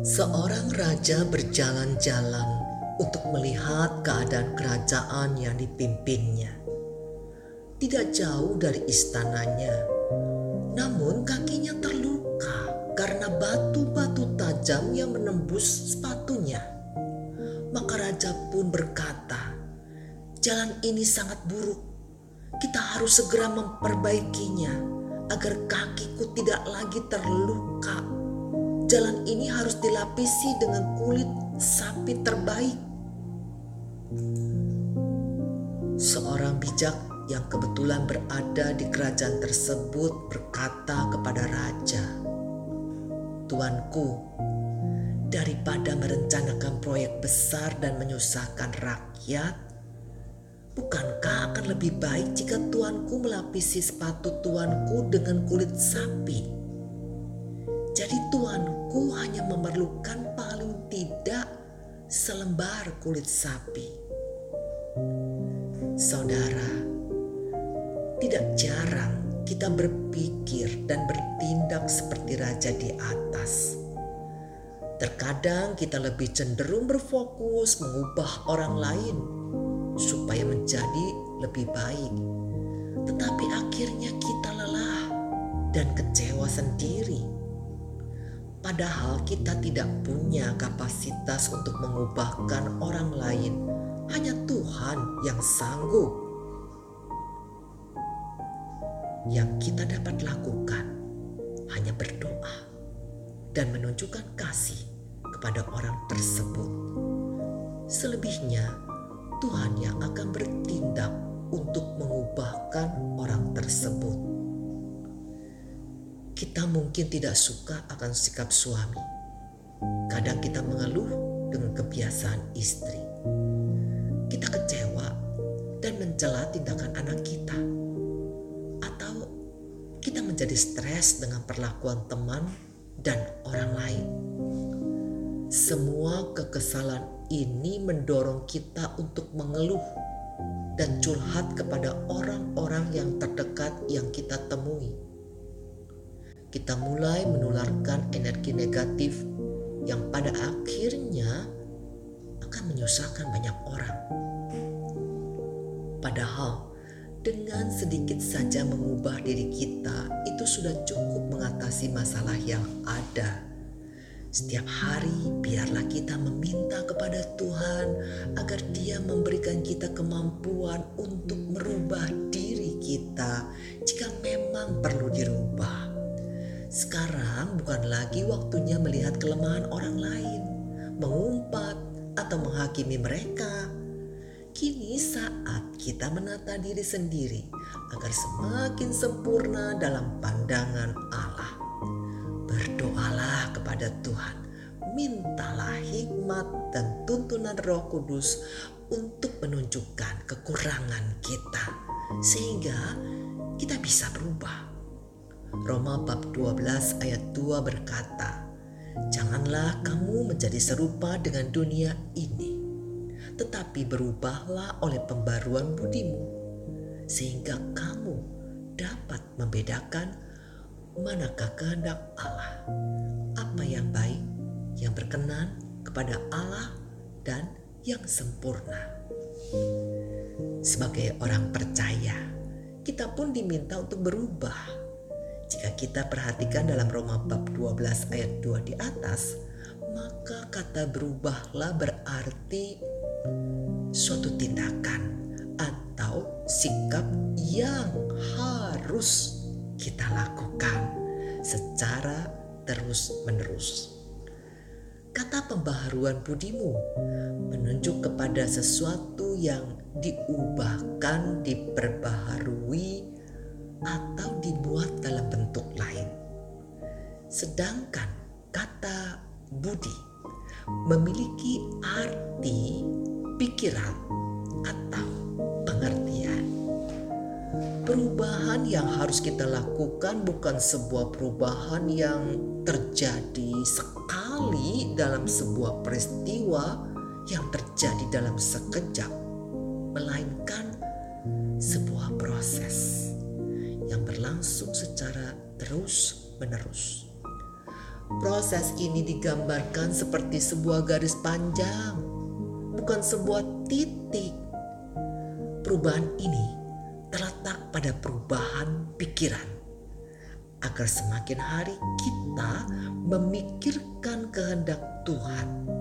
Seorang raja berjalan-jalan untuk melihat keadaan kerajaan yang dipimpinnya. Tidak jauh dari istananya, namun kakinya terluka karena batu-batu tajam yang menembus sepatunya. Maka raja pun berkata, "Jalan ini sangat buruk. Kita harus segera memperbaikinya agar kakiku tidak lagi terluka." Jalan ini harus dilapisi dengan kulit sapi terbaik. Seorang bijak yang kebetulan berada di kerajaan tersebut berkata kepada raja, "Tuanku, daripada merencanakan proyek besar dan menyusahkan rakyat, bukankah akan lebih baik jika tuanku melapisi sepatu tuanku dengan kulit sapi?" Jadi tuanku hanya memerlukan paling tidak selembar kulit sapi. Saudara, tidak jarang kita berpikir dan bertindak seperti raja di atas. Terkadang kita lebih cenderung berfokus mengubah orang lain supaya menjadi lebih baik. Tetapi akhirnya kita lelah dan kecewa sendiri Padahal kita tidak punya kapasitas untuk mengubahkan orang lain, hanya Tuhan yang sanggup. Yang kita dapat lakukan hanya berdoa dan menunjukkan kasih kepada orang tersebut. Selebihnya, Tuhan yang akan bertindak untuk mengubahkan orang tersebut. Kita mungkin tidak suka akan sikap suami. Kadang kita mengeluh dengan kebiasaan istri. Kita kecewa dan mencela tindakan anak kita. Atau kita menjadi stres dengan perlakuan teman dan orang lain. Semua kekesalan ini mendorong kita untuk mengeluh dan curhat kepada orang-orang yang terdekat yang kita temui kita mulai menularkan energi negatif yang pada akhirnya akan menyusahkan banyak orang. Padahal dengan sedikit saja mengubah diri kita itu sudah cukup mengatasi masalah yang ada. Setiap hari biarlah kita meminta kepada Tuhan agar Dia memberikan kita kemampuan untuk merubah diri kita jika memang perlu dirubah. Sekarang bukan lagi waktunya melihat kelemahan orang lain, mengumpat, atau menghakimi mereka. Kini saat kita menata diri sendiri agar semakin sempurna dalam pandangan Allah. Berdoalah kepada Tuhan, mintalah hikmat dan tuntunan Roh Kudus untuk menunjukkan kekurangan kita, sehingga kita bisa berubah Roma bab 12 ayat 2 berkata, Janganlah kamu menjadi serupa dengan dunia ini, tetapi berubahlah oleh pembaruan budimu, sehingga kamu dapat membedakan manakah kehendak Allah, apa yang baik, yang berkenan kepada Allah, dan yang sempurna. Sebagai orang percaya, kita pun diminta untuk berubah jika kita perhatikan dalam Roma bab 12 ayat 2 di atas, maka kata berubahlah berarti suatu tindakan atau sikap yang harus kita lakukan secara terus-menerus. Kata pembaharuan budimu menunjuk kepada sesuatu yang diubahkan, diperbaharui, atau dibuat dalam bentuk lain. Sedangkan kata budi memiliki arti pikiran atau pengertian. Perubahan yang harus kita lakukan bukan sebuah perubahan yang terjadi sekali dalam sebuah peristiwa yang terjadi dalam sekejap, melainkan sebuah proses yang berlangsung secara terus-menerus. Proses ini digambarkan seperti sebuah garis panjang, bukan sebuah titik. Perubahan ini terletak pada perubahan pikiran, agar semakin hari kita memikirkan kehendak Tuhan